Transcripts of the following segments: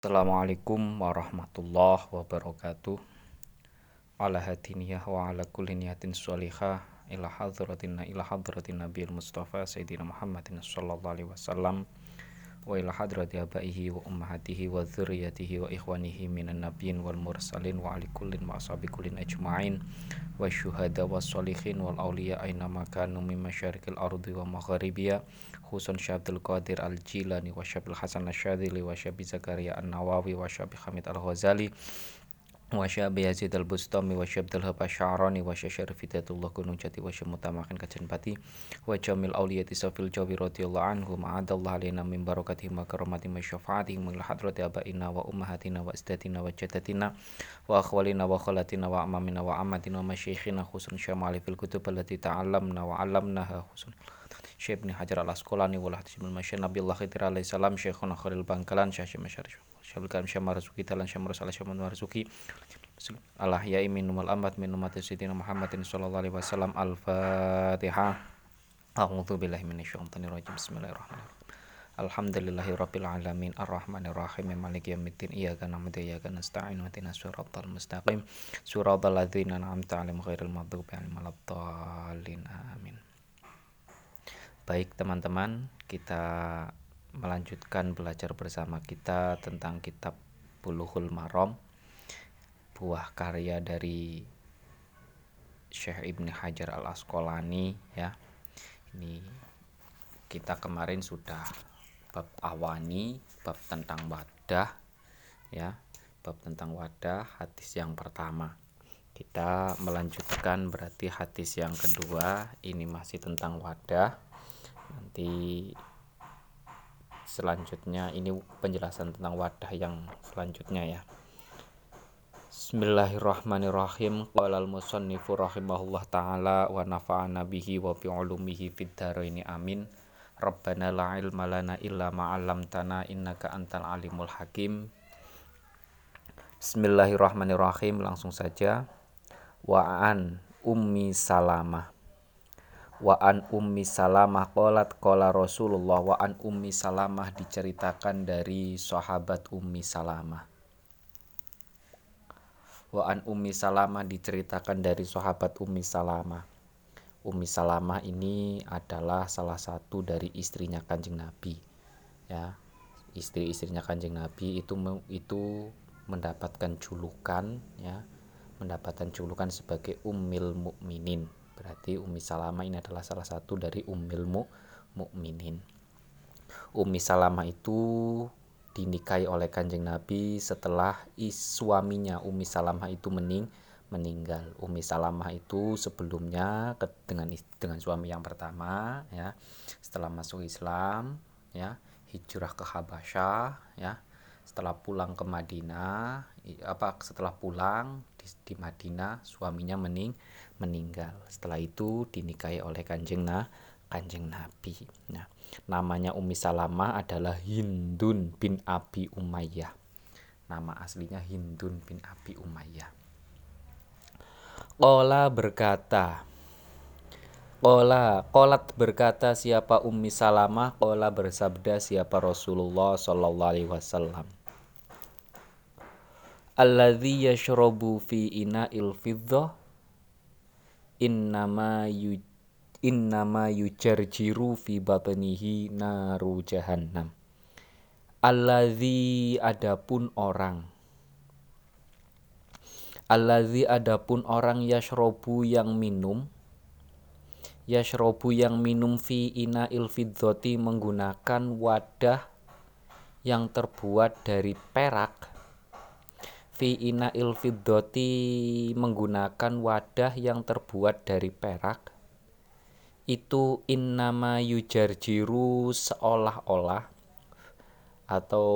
Assalamualaikum warahmatullahi wabarakatuh. Ala hadiniyah wa ala kulli niyatin sholihah ila hadratina ila hadratin nabiyil mustafa sayyidina Muhammadin sallallahu alaihi wasallam wa ila hadrati abaihi wa ummahatihi wa dzurriyyatihi wa ikhwanihi minan nabiyyin wal mursalin wa ali kullin wa ashabi kullin ajma'in wa syuhada wa sholihin wal awliya aina makanu min masyarikil ardi wa magharibiya khusun Syabdul Qadir Al-Jilani wa Syabil Hasan Asyadili wa Syabi Zakaria An-Nawawi wa Syabi Hamid Al-Ghazali wa Syabi Yazid Al-Bustami wa Syabdul Haba Sya'rani wa Syasyar Fidatullah Gunung Jati wa Syamutamakin Kajen Pati wa Jamil Awliyati Safil Jawi radhiyallahu anhu ma'adallah alina min barakatihim wa karamati wa syafaatihim wa hadrati abaina wa ummahatina wa isdatina wa jadatina wa akhwalina wa khalatina wa amamina wa amatina wa masyikhina khusun syamali fil kutub allati ta'allamna wa 'allamnaha khusun Syekh bin Hajar al Asqalani wal Hadis bin Masya Nabi Allah Khidir alaihi salam Syekhuna Khalil Bangkalan Syekh Masyar Syekh Kalam Syekh Marzuki Talan Syekh Marzuki Syekh Marzuki. Allah ya imin numal amat min umat Sayyidina Muhammadin sallallahu alaihi wasallam. Al-Fatihah. A'udzu billahi minasyaitonir rajim Bismillahirrahmanirrahim. Alhamdulillahi rabbil alamin. Arrahmanir rahim maliki yaumiddin. Iyyaka na'budu wa iyyaka nasta'in. Ihdinas siratal mustaqim. Siratal ladzina an'amta 'alaihim ghairil maghdubi 'alaihim waladdallin. Amin. Baik teman-teman, kita melanjutkan belajar bersama kita tentang kitab Bulughul Maram, buah karya dari Syekh Ibn Hajar Al Asqalani ya. Ini kita kemarin sudah bab awani, bab tentang wadah ya. Bab tentang wadah hadis yang pertama. Kita melanjutkan berarti hadis yang kedua, ini masih tentang wadah nanti selanjutnya. Ini penjelasan tentang wadah yang selanjutnya ya. Bismillahirrahmanirrahim. Qala al-musannifu rahimahullah ta'ala wa nafa'ana bihi wa bi'ulumihi fid amin. Rabbana la ilma lana illa ma'allamtana innaka antal alimul hakim. Bismillahirrahmanirrahim. Langsung saja. Wa'an ummi salamah wa an ummi salamah qolat qola rasulullah wa an ummi salamah diceritakan dari sahabat ummi salamah. Wa an ummi salamah diceritakan dari sahabat ummi salamah. Ummi salamah ini adalah salah satu dari istrinya kanjeng nabi ya. Istri-istrinya kanjeng nabi itu itu mendapatkan julukan ya. Mendapatkan julukan sebagai ummil mukminin Berarti Ummi Salamah ini adalah salah satu dari Ummil Mukminin. Ummi Salamah itu dinikahi oleh Kanjeng Nabi setelah suaminya Ummi Salamah itu mening meninggal. Ummi Salamah itu sebelumnya ke, dengan dengan suami yang pertama ya. Setelah masuk Islam ya, hijrah ke Habasyah ya. Setelah pulang ke Madinah, apa setelah pulang di, di Madinah suaminya mening meninggal. Setelah itu dinikahi oleh kanjeng nah, kanjeng Nabi. Nah, namanya Umi Salamah adalah Hindun bin Abi Umayyah. Nama aslinya Hindun bin Abi Umayyah. Kola berkata, Kola, kolat berkata siapa Ummi Salamah, kola bersabda siapa Rasulullah Sallallahu Alaihi Wasallam. Alladhi yashrobu fi ina fiddah innama yu innama yujarjiru fi batnihi naru jahannam. Alladzi adapun orang alladzi adapun orang yashrobu yang minum yashrobu yang minum fi ina ilfidzoti menggunakan wadah yang terbuat dari perak fi ina fiddoti menggunakan wadah yang terbuat dari perak. Itu innama yujarjiru seolah-olah atau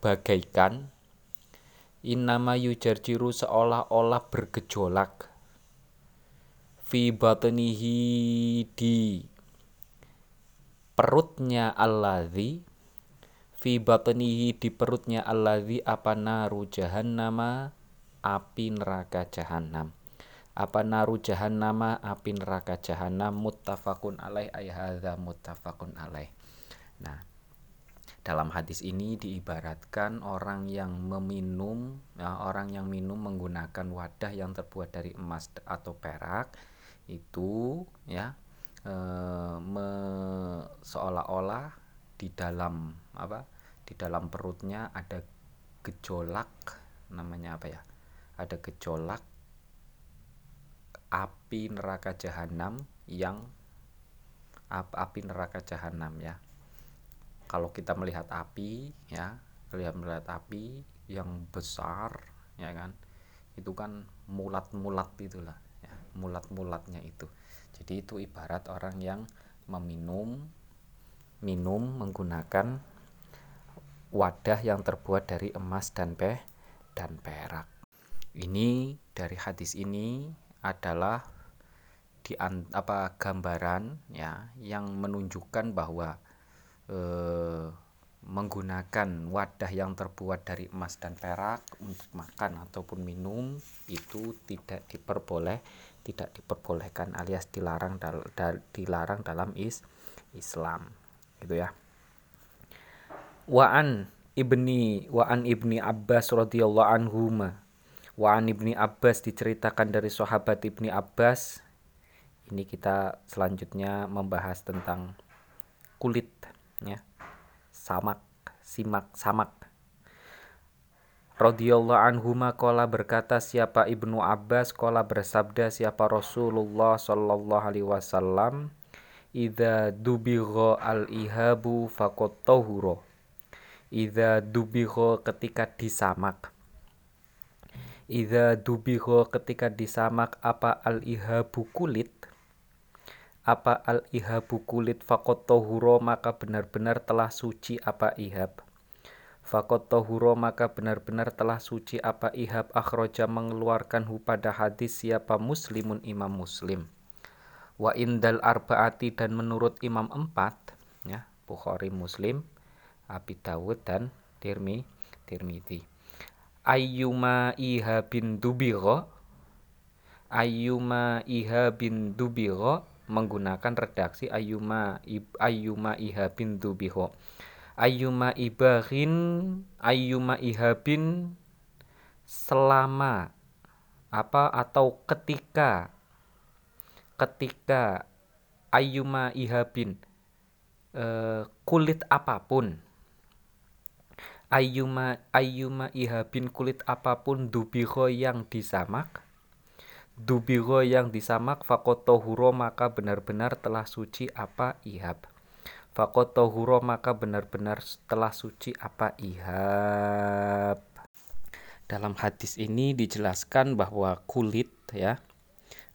bagaikan. Innama yujarjiru seolah-olah bergejolak. Fi batnihi di perutnya alladzi fi batnihi di perutnya alladzi apa naru jahannama? Api neraka jahanam apa naru jahannama? Api neraka jahanam muttafaqun alaih ay hadza muttafaqun alaih. Nah dalam hadis ini diibaratkan orang yang meminum ya, orang yang minum menggunakan wadah yang terbuat dari emas atau perak itu ya e, seolah-olah di dalam apa di dalam perutnya ada gejolak namanya apa ya ada gejolak api neraka jahanam yang api neraka jahanam ya. Kalau kita melihat api ya melihat melihat api yang besar ya kan itu kan mulat-mulat itulah ya mulat-mulatnya itu. Jadi itu ibarat orang yang meminum minum menggunakan wadah yang terbuat dari emas dan peh dan perak. Ini dari hadis ini adalah di apa gambaran ya yang menunjukkan bahwa eh, menggunakan wadah yang terbuat dari emas dan perak untuk makan ataupun minum itu tidak diperboleh tidak diperbolehkan alias dilarang dal, dal, dilarang dalam is Islam gitu ya. Wa'an ibni Wa'an ibni Abbas radhiyallahu anhu Wa'an ibni Abbas diceritakan dari sahabat ibni Abbas. Ini kita selanjutnya membahas tentang kulit ya. Samak simak samak. Radhiyallahu anhu kola berkata siapa Ibnu Abbas kola bersabda siapa Rasulullah sallallahu alaihi wasallam idza dubigha al ihabu faqat tahura. Idza dubigha ketika disamak. Idza dubigha ketika disamak apa al ihabu kulit? Apa al ihabu kulit fakot tohuro maka benar-benar telah suci apa ihab? Fakot tohuro maka benar-benar telah suci apa ihab? Akhroja mengeluarkan hu pada hadis siapa muslimun imam muslim wa indal arbaati dan menurut imam empat ya Bukhari Muslim Abi Dawud dan Tirmi Tirmidzi. Ayyuma ihabin dubiro ayyuma ihabin dubiro menggunakan redaksi ayuma ayuma ihabin dubiho ayuma ibahin ayuma ihabin selama apa atau ketika ketika ayuma ihabin e, kulit apa pun ayuma ayuma ihabin kulit apa pun dubiho yang disamak dubiro yang disamak fakotohuro maka benar-benar telah suci apa ihab. Fakotohuro maka benar-benar telah suci apa ihab. Dalam hadis ini dijelaskan bahwa kulit ya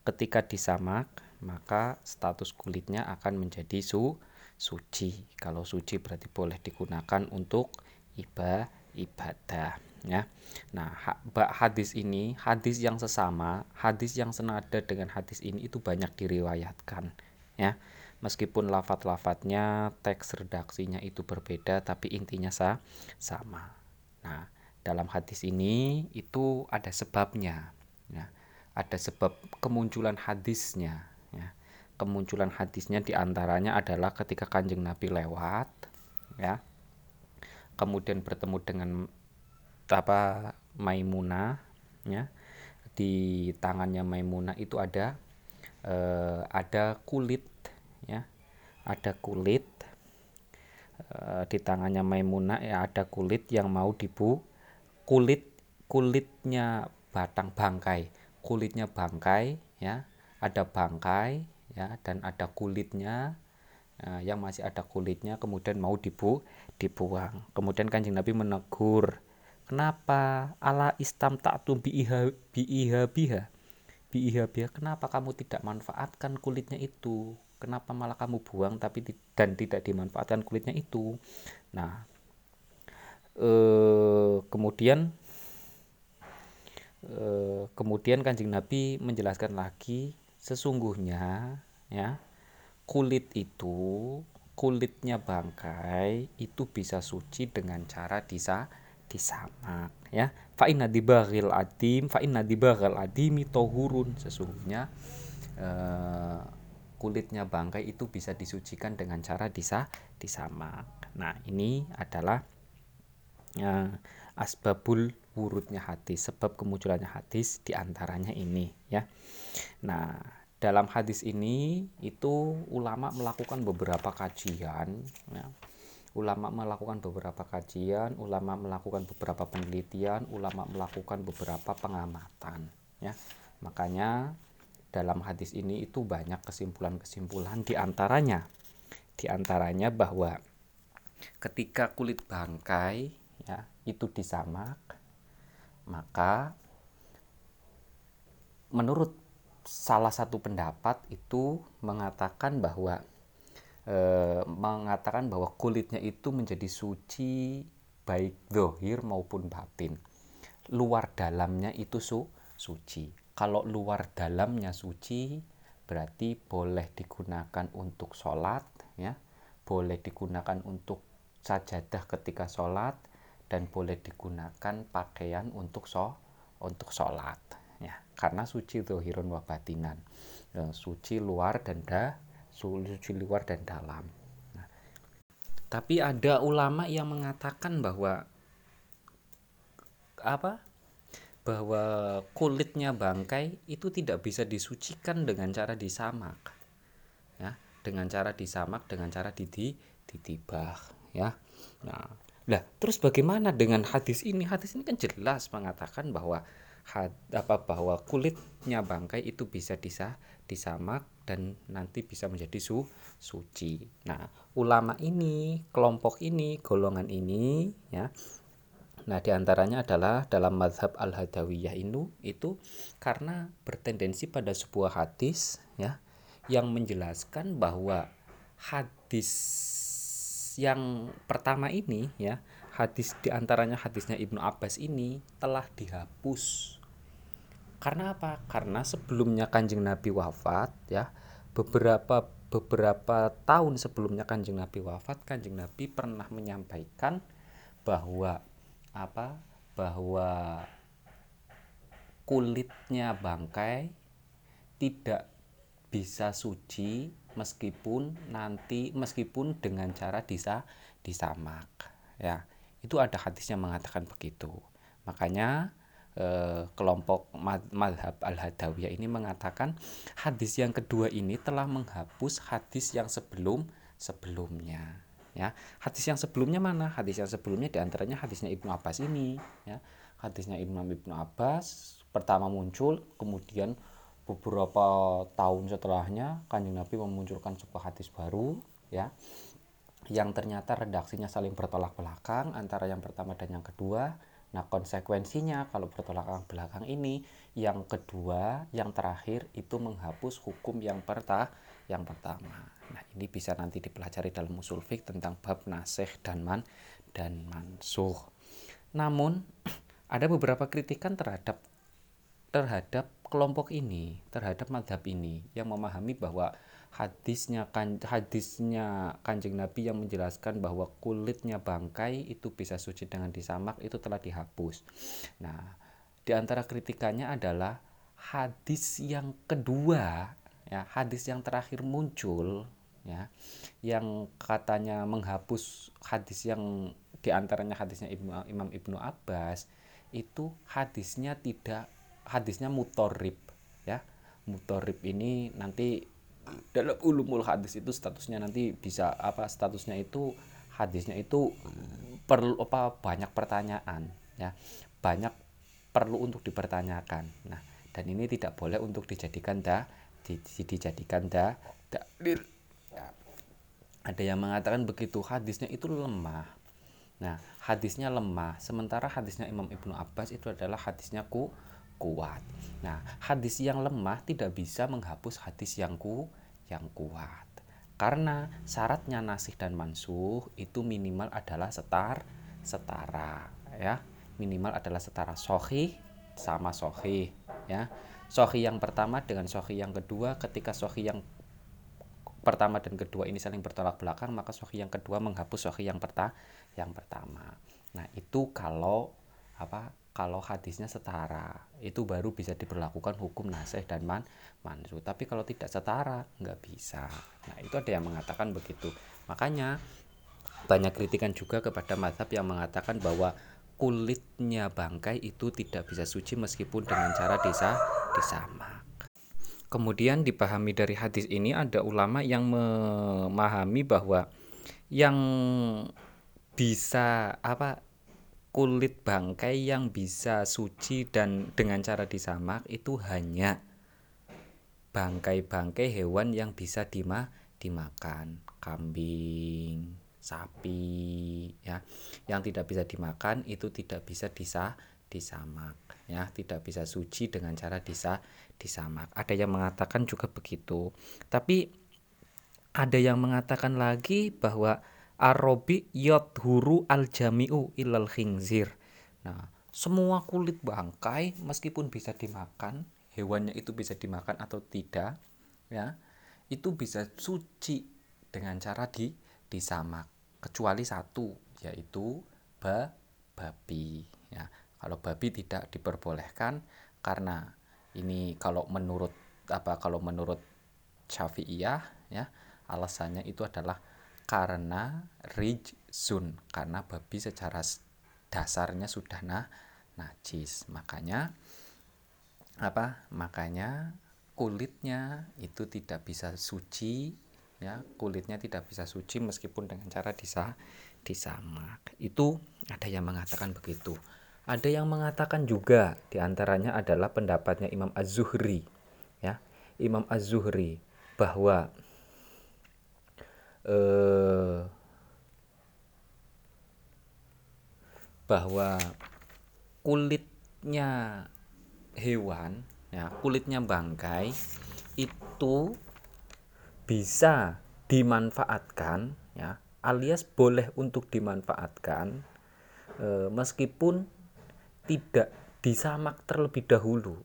ketika disamak maka status kulitnya akan menjadi su suci kalau suci berarti boleh digunakan untuk ibadah ibadah ya. Nah, hadis ini, hadis yang sesama, hadis yang senada dengan hadis ini itu banyak diriwayatkan ya. Meskipun lafat-lafatnya, teks redaksinya itu berbeda tapi intinya sa sama. Nah, dalam hadis ini itu ada sebabnya ya. Ada sebab kemunculan hadisnya ya. Kemunculan hadisnya di antaranya adalah ketika Kanjeng Nabi lewat ya. Kemudian bertemu dengan apa Maimunah ya di tangannya Maimunah itu ada eh, ada kulit ya ada kulit eh, di tangannya Maimunah ya ada kulit yang mau dibu kulit kulitnya batang bangkai kulitnya bangkai ya. Ada bangkai ya dan ada kulitnya eh, yang masih ada kulitnya kemudian mau dibu dibuang. Kemudian kanjeng Nabi menegur Kenapa ala istam tak bi iha bi iha biha? Bi iha biha kenapa kamu tidak manfaatkan kulitnya itu? Kenapa malah kamu buang tapi dan tidak dimanfaatkan kulitnya itu? Nah eh, kemudian eh, kemudian kanjeng nabi menjelaskan lagi sesungguhnya ya kulit itu kulitnya bangkai itu bisa suci dengan cara disa disamak ya. Fa inna dibaghil adim fa inna dibaghil adimi tohurun. Sesungguhnya uh, kulitnya bangkai itu bisa disucikan dengan cara disa disamak. Nah, ini adalah uh, asbabul wurudnya hadis, sebab kemunculannya hadis di antaranya ini ya. Nah, dalam hadis ini itu ulama melakukan beberapa kajian ya. Ulama melakukan beberapa kajian, ulama melakukan beberapa penelitian, ulama melakukan beberapa pengamatan ya. Makanya dalam hadis ini itu banyak kesimpulan-kesimpulan di antaranya di antaranya bahwa ketika kulit bangkai ya itu disamak maka menurut salah satu pendapat itu mengatakan bahwa e, mengatakan bahwa kulitnya itu menjadi suci baik dohir maupun batin. Luar dalamnya itu su suci. Kalau luar dalamnya suci berarti boleh digunakan untuk sholat ya. Boleh digunakan untuk sajadah ketika sholat dan boleh digunakan pakaian untuk so untuk sholat ya. Karena suci zohirun wa batinan ya, suci luar dan da suci luar dan dalam. Nah, tapi ada ulama yang mengatakan bahwa apa bahwa kulitnya bangkai itu tidak bisa disucikan dengan cara disamak ya. Dengan cara disamak dengan cara didi ditibah ya. Nah lah terus bagaimana dengan hadis ini? Hadis ini kan jelas mengatakan bahwa had, apa bahwa kulitnya bangkai itu bisa disa disamak dan nanti bisa menjadi su suci. Nah ulama ini kelompok ini golongan ini ya Nah, di antaranya adalah dalam madhab al-hadawiyah itu, itu karena bertendensi pada sebuah hadis ya yang menjelaskan bahwa hadis yang pertama ini ya hadis di antaranya hadisnya Ibnu Abbas ini telah dihapus karena apa? Karena sebelumnya kanjeng Nabi wafat ya beberapa beberapa tahun sebelumnya kanjeng Nabi wafat kanjeng Nabi pernah menyampaikan bahwa apa bahwa kulitnya bangkai tidak bisa suci meskipun nanti meskipun dengan cara disa disamak. Ya itu ada hadisnya mengatakan begitu. Makanya eh, kelompok madhab al hadawiyah ini mengatakan hadis yang kedua ini telah menghapus hadis yang sebelum sebelumnya. Ya hadis yang sebelumnya mana? Hadis yang sebelumnya di antaranya hadisnya ibnu abbas ini ya. Hadisnya ibnu ibnu abbas pertama muncul kemudian beberapa tahun setelahnya kanjeng nabi memunculkan sebuah hadis baru ya yang ternyata redaksinya saling bertolak belakang antara yang pertama dan yang kedua Nah, konsekuensinya kalau bertolak belakang ini yang kedua, yang terakhir itu menghapus hukum yang perta yang pertama. Nah, ini bisa nanti dipelajari dalam usul fik tentang bab nasih dan man dan mansuh. Namun ada beberapa kritikan terhadap terhadap kelompok ini, terhadap madhab ini yang memahami bahwa hadisnya kan hadisnya kanjeng Nabi yang menjelaskan bahwa kulitnya bangkai itu bisa suci dengan disamak itu telah dihapus. Nah, di antara kritikannya adalah hadis yang kedua ya hadis yang terakhir muncul ya yang katanya menghapus hadis yang di antaranya hadisnya Imam Ibnu Abbas itu hadisnya tidak hadisnya mutorib ya. Mutorib ini nanti dalam ulumul hadis itu statusnya nanti bisa apa statusnya itu hadisnya itu perlu apa banyak pertanyaan ya. Banyak perlu untuk dipertanyakan. Nah dan ini tidak boleh untuk dijadikan da di, dijadikan da dalil ya. ada yang mengatakan begitu hadisnya itu lemah. Nah hadisnya lemah sementara hadisnya Imam Ibnu Abbas itu adalah hadisnya ku kuat. Nah, hadis yang lemah tidak bisa menghapus hadis yang ku yang kuat. Karena syaratnya nasih dan mansuh itu minimal adalah setar setara ya. Minimal adalah setara sohi sama sohi ya. Sohi yang pertama dengan sohi yang kedua ketika sohi yang pertama dan kedua ini saling bertolak belakang maka sohi yang kedua menghapus sohi yang perta yang pertama. Nah, itu kalau apa kalau hadisnya setara itu baru bisa diberlakukan hukum nasih dan man mansu. Tapi kalau tidak setara nggak bisa. Nah itu ada yang mengatakan begitu. Makanya banyak kritikan juga kepada mazhab yang mengatakan bahwa kulitnya bangkai itu tidak bisa suci meskipun dengan cara desa disamak. Kemudian dipahami dari hadis ini ada ulama yang memahami bahwa yang bisa apa kulit bangkai yang bisa suci dan dengan cara disamak itu hanya bangkai-bangkai hewan yang bisa dima dimakan. Kambing sapi ya yang tidak bisa dimakan itu tidak bisa disa disamak ya tidak bisa suci dengan cara disa disamak. Ada yang mengatakan juga begitu. Tapi ada yang mengatakan lagi bahwa Arobi huru al jami'u ilal khinzir. Nah, semua kulit bangkai meskipun bisa dimakan, hewannya itu bisa dimakan atau tidak, ya, itu bisa suci dengan cara di disamak kecuali satu yaitu ba babi ya. Kalau babi tidak diperbolehkan karena ini kalau menurut apa kalau menurut Syafi'iyah ya alasannya itu adalah karena rijzun karena babi secara dasarnya sudah nah najis. Makanya apa makanya kulitnya itu tidak bisa suci ya kulitnya tidak bisa suci meskipun dengan cara disah disamak. Itu ada yang mengatakan begitu. Ada yang mengatakan juga di antaranya adalah pendapatnya Imam Az-Zuhri ya. Imam Az-Zuhri bahwa eh, bahwa kulitnya hewan ya kulitnya bangkai itu bisa dimanfaatkan ya alias boleh untuk dimanfaatkan e, meskipun tidak disamak terlebih dahulu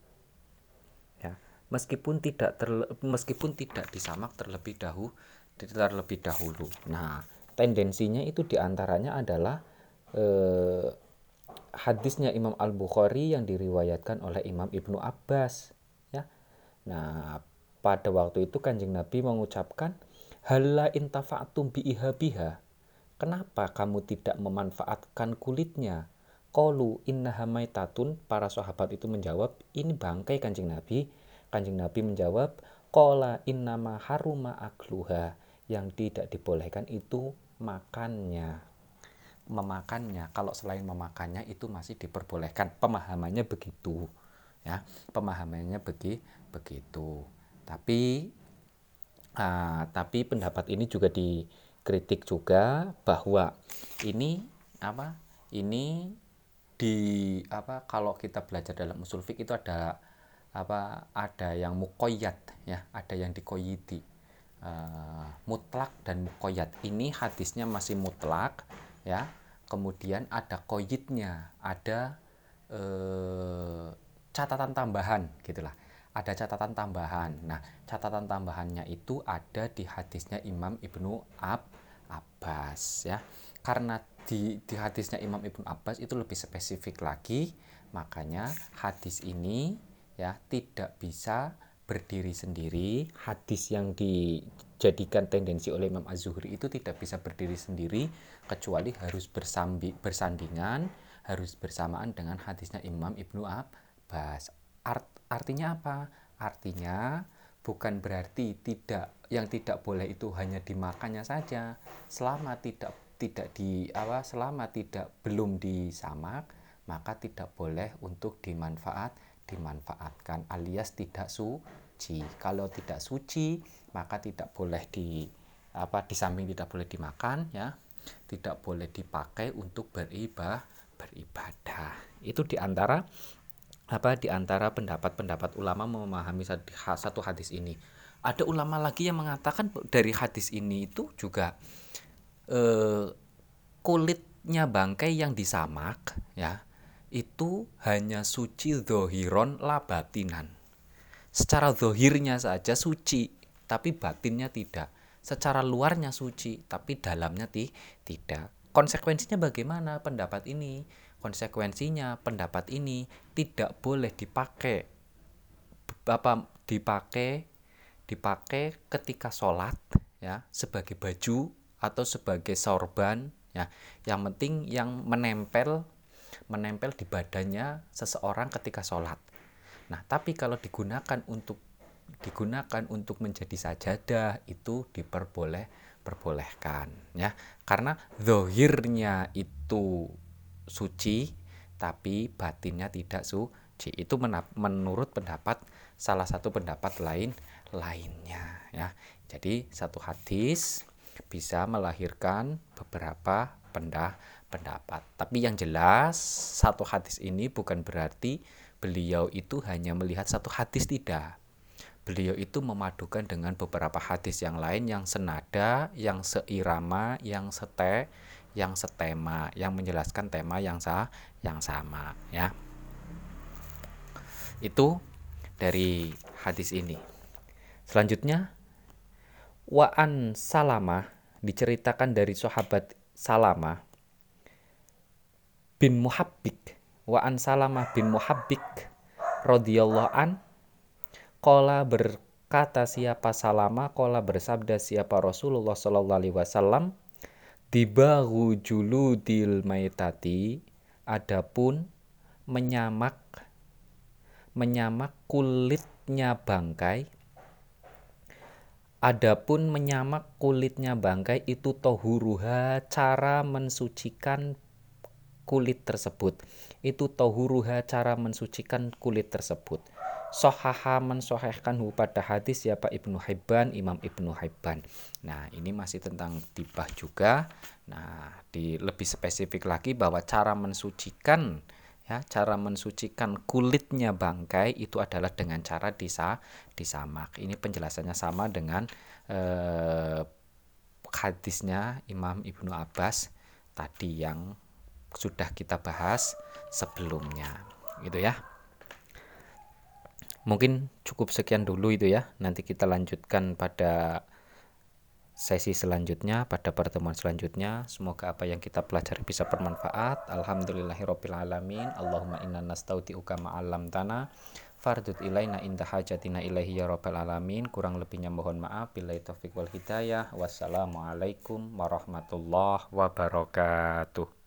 ya meskipun tidak terle, meskipun tidak disamak terlebih dahulu terlebih dahulu. Nah, tendensinya itu di antaranya adalah eh, hadisnya Imam Al Bukhari yang diriwayatkan oleh Imam Ibnu Abbas. Ya, nah pada waktu itu kanjeng Nabi mengucapkan Hala intafa'tum biha Kenapa kamu tidak memanfaatkan kulitnya? Kolu inna hamaitatun. Para sahabat itu menjawab, ini bangkai kanjeng Nabi. Kanjeng Nabi menjawab, Kola innama haruma akluha yang tidak dibolehkan itu makannya. Memakannya kalau selain memakannya itu masih diperbolehkan. Pemahamannya begitu ya. Pemahamannya begi begitu. Tapi uh, tapi pendapat ini juga dikritik juga bahwa ini apa ini di apa kalau kita belajar dalam usul itu ada apa ada yang mukoyat ya. Ada yang dikoyiti uh, mutlak dan mukoyat ini hadisnya masih mutlak ya. Kemudian ada koyitnya ada uh, catatan tambahan gitulah. Ada catatan tambahan. Nah catatan tambahannya itu ada di hadisnya Imam Ibnu Ab Abbas ya. Karena di, di hadisnya Imam Ibnu Abbas itu lebih spesifik lagi makanya hadis ini ya tidak bisa berdiri sendiri hadis yang dijadikan tendensi oleh Imam Az-Zuhri itu tidak bisa berdiri sendiri kecuali harus bersambi, bersandingan harus bersamaan dengan hadisnya Imam Ibnu Abbas. Art, artinya apa? Artinya bukan berarti tidak yang tidak boleh itu hanya dimakannya saja selama tidak tidak di apa selama tidak belum disamak maka tidak boleh untuk dimanfaat dimanfaatkan alias tidak suci. Kalau tidak suci, maka tidak boleh di apa di samping tidak boleh dimakan ya, tidak boleh dipakai untuk beribadah beribadah. Itu di antara apa di antara pendapat-pendapat ulama memahami satu hadis ini. Ada ulama lagi yang mengatakan dari hadis ini itu juga eh, kulitnya bangkai yang disamak ya itu hanya suci zohiron labatinan. Secara zohirnya saja suci, tapi batinnya tidak. Secara luarnya suci, tapi dalamnya ti tidak. Konsekuensinya bagaimana pendapat ini? Konsekuensinya pendapat ini tidak boleh dipakai apa dipakai dipakai ketika sholat ya sebagai baju atau sebagai sorban ya yang penting yang menempel menempel di badannya seseorang ketika sholat nah tapi kalau digunakan untuk digunakan untuk menjadi sajadah itu diperboleh perbolehkan ya. Karena zohirnya itu suci tapi batinnya tidak suci. Itu menurut pendapat salah satu pendapat lain lainnya ya. Jadi satu hadis bisa melahirkan beberapa pendah pendapat. Tapi yang jelas satu hadis ini bukan berarti beliau itu hanya melihat satu hadis tidak beliau itu memadukan dengan beberapa hadis yang lain yang senada, yang seirama, yang sete, yang setema, yang menjelaskan tema yang sah, yang sama, ya. Itu dari hadis ini. Selanjutnya Wa'an Salama diceritakan dari sahabat Salama bin Muhabbik Wa'an Salama bin Muhabbik radhiyallahu an Kola berkata siapa salama, kola bersabda siapa Rasulullah Shallallahu Alaihi Wasallam, dibahu juludil maitati, adapun menyamak menyamak kulitnya bangkai. Adapun menyamak kulitnya bangkai itu tohuruha cara mensucikan kulit tersebut. Itu tohuruha cara mensucikan kulit tersebut. Sohaha mensohehkanhu pada hadis siapa Ibnu Hibban Imam Ibnu Hibban. Nah ini masih tentang tibah juga. Nah di lebih spesifik lagi bahwa cara mensucikan ya cara mensucikan kulitnya bangkai itu adalah dengan cara disa disamak. Ini penjelasannya sama dengan eh, hadisnya Imam Ibnu Abbas tadi yang sudah kita bahas sebelumnya gitu ya. Mungkin cukup sekian dulu itu ya. Nanti kita lanjutkan pada sesi selanjutnya pada pertemuan selanjutnya. Semoga apa yang kita pelajari bisa bermanfaat. Alhamdulillahirabbil alamin. Allahumma inna nastauti'uka ma'alam tanah fardut ilaina inda hajatina ilaihi ya rabbal alamin. Kurang lebihnya mohon maaf. Bila taufik wal hidayah. Wassalamualaikum warahmatullahi wabarakatuh